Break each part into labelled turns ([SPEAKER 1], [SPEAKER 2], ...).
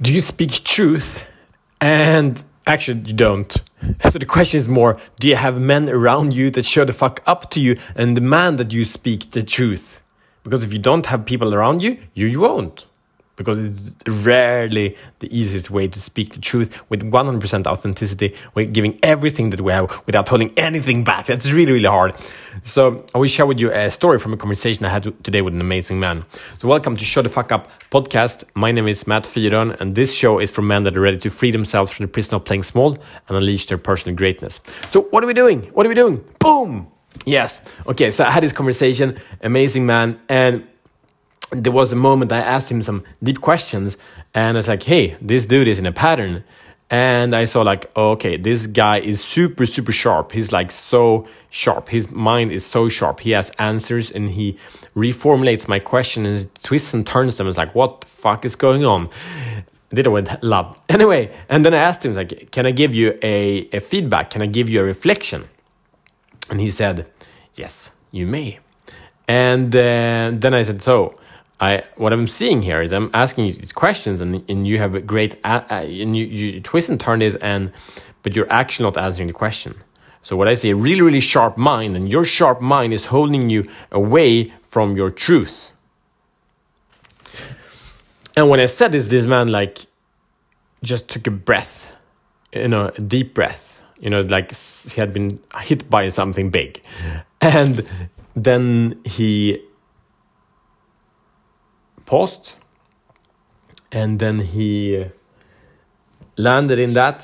[SPEAKER 1] do you speak truth? And actually, you don't. So the question is more do you have men around you that show the fuck up to you and demand that you speak the truth? Because if you don't have people around you, you, won't because it's rarely the easiest way to speak the truth with 100% authenticity, with giving everything that we have without holding anything back. That's really, really hard. So I will share with you a story from a conversation I had today with an amazing man. So welcome to Show the Fuck Up podcast. My name is Matt Fyron, and this show is for men that are ready to free themselves from the prison of playing small and unleash their personal greatness. So what are we doing? What are we doing? Boom! Yes. Okay, so I had this conversation, amazing man, and there was a moment I asked him some deep questions, and I was like, "Hey, this dude is in a pattern." And I saw like, okay, this guy is super, super sharp. He's like so sharp. His mind is so sharp. He has answers and he reformulates my question and twists and turns them. It's like, what the fuck is going on? did it with love. Anyway, and then I asked him, like, can I give you a, a feedback? Can I give you a reflection? And he said, yes, you may. And uh, then I said, so I what I'm seeing here is I'm asking you these questions and, and you have a great and you, you twist and turn this and but you're actually not answering the question. So what I see a really really sharp mind and your sharp mind is holding you away from your truth. And when I said this, this man like just took a breath, you know, a deep breath, you know, like he had been hit by something big, and then he paused and then he landed in that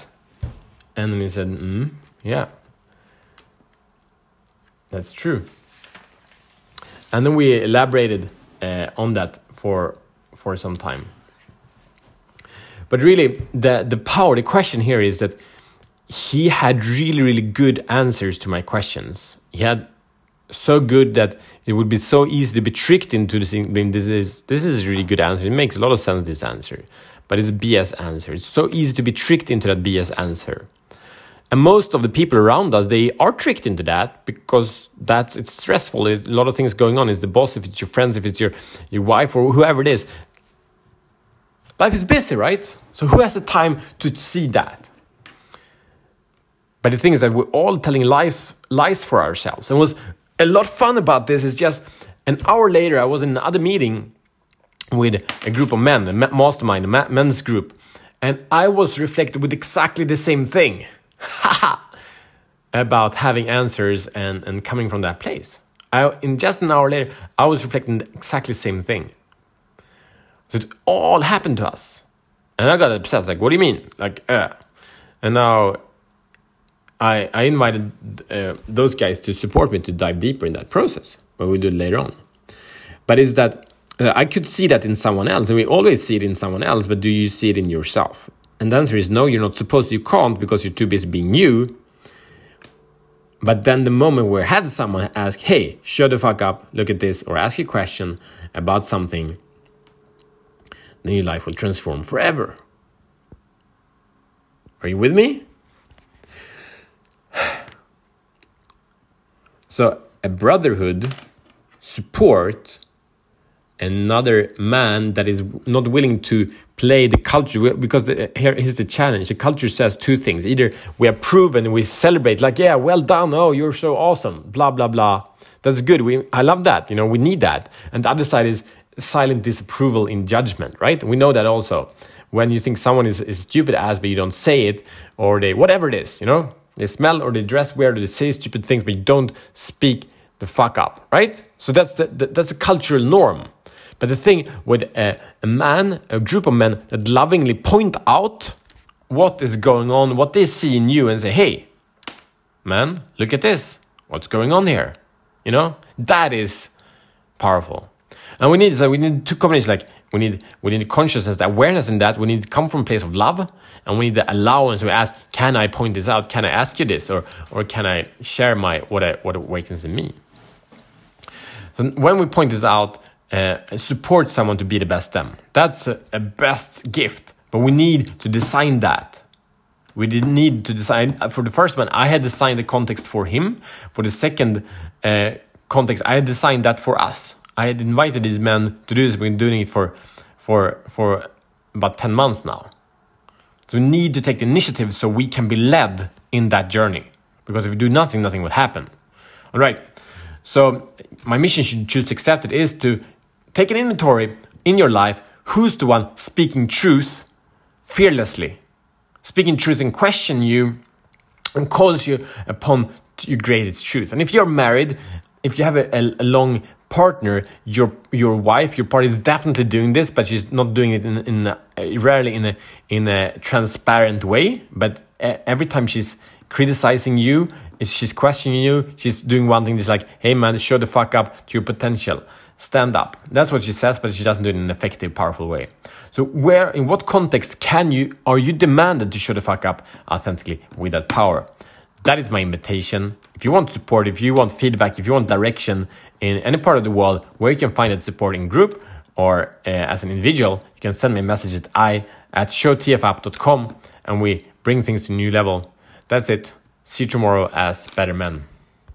[SPEAKER 1] and then he said mm, yeah that's true. And then we elaborated uh, on that for for some time. But really the the power the question here is that he had really really good answers to my questions. He had so good that it would be so easy to be tricked into this. Mean, this is this is a really good answer. It makes a lot of sense. This answer, but it's a BS answer. It's so easy to be tricked into that BS answer. And most of the people around us, they are tricked into that because that's it's stressful. a lot of things going on. It's the boss, if it's your friends, if it's your your wife or whoever it is. Life is busy, right? So who has the time to see that? But the thing is that we're all telling lies lies for ourselves. And was a lot fun about this is just an hour later, I was in another meeting with a group of men, a mastermind, a men's group, and I was reflected with exactly the same thing about having answers and, and coming from that place. I, in just an hour later, I was reflecting exactly the same thing. So it all happened to us. And I got upset, like, what do you mean? Like, uh. And now I, I invited uh, those guys to support me to dive deeper in that process, but we do it later on. But is that uh, I could see that in someone else, and we always see it in someone else, but do you see it in yourself? And the answer is no, you're not supposed to, you can't because you're too busy being you. But then the moment where have someone ask, hey, shut the fuck up, look at this, or ask a question about something, then your life will transform forever. Are you with me? So a brotherhood support another man that is not willing to play the culture because the, here is the challenge. The culture says two things. Either we approve and we celebrate like yeah well done. Oh you're so awesome. Blah blah blah. That's good. We i love that. You know we need that. And the other side is silent disapproval in judgment right? We know that also. When you think someone is, is stupid as but you don't say it or they whatever it is you know they smell or they dress weird or they say stupid things, but you don't speak the fuck up, right? So that's the, the that's a cultural norm. But the thing with a, a man, a group of men that lovingly point out what is going on, what they see in you, and say, "Hey, man, look at this. What's going on here?" You know, that is powerful. And we need so we need two combinations like we need we need consciousness, the awareness in that. We need to come from a place of love, and we need the allowance. We ask, can I point this out? Can I ask you this, or or can I share my what I, what awakens in me? So when we point this out, uh, support someone to be the best them. That's a, a best gift, but we need to design that. We didn't need to design uh, for the first one. I had designed the context for him. For the second uh, context, I had designed that for us I had invited these men to do this. We've been doing it for, for, for about 10 months now. So we need to take the initiative so we can be led in that journey. Because if we do nothing, nothing will happen. All right. So my mission should choose to accept it is to take an inventory in your life. Who's the one speaking truth fearlessly? Speaking truth and question you and calls you upon your greatest truth. And if you're married, if you have a, a, a long partner, your your wife, your partner is definitely doing this, but she's not doing it in, in rarely in a in a transparent way. But every time she's criticizing you, she's questioning you, she's doing one thing. Just like, hey man, show the fuck up to your potential. Stand up. That's what she says, but she doesn't do it in an effective, powerful way. So, where, in what context can you, are you demanded to show the fuck up authentically with that power? That is my invitation. If you want support, if you want feedback, if you want direction in any part of the world where you can find that support in group or uh, as an individual, you can send me a message at i at showtfup.com and we bring things to a new level. That's it. See you tomorrow as better men.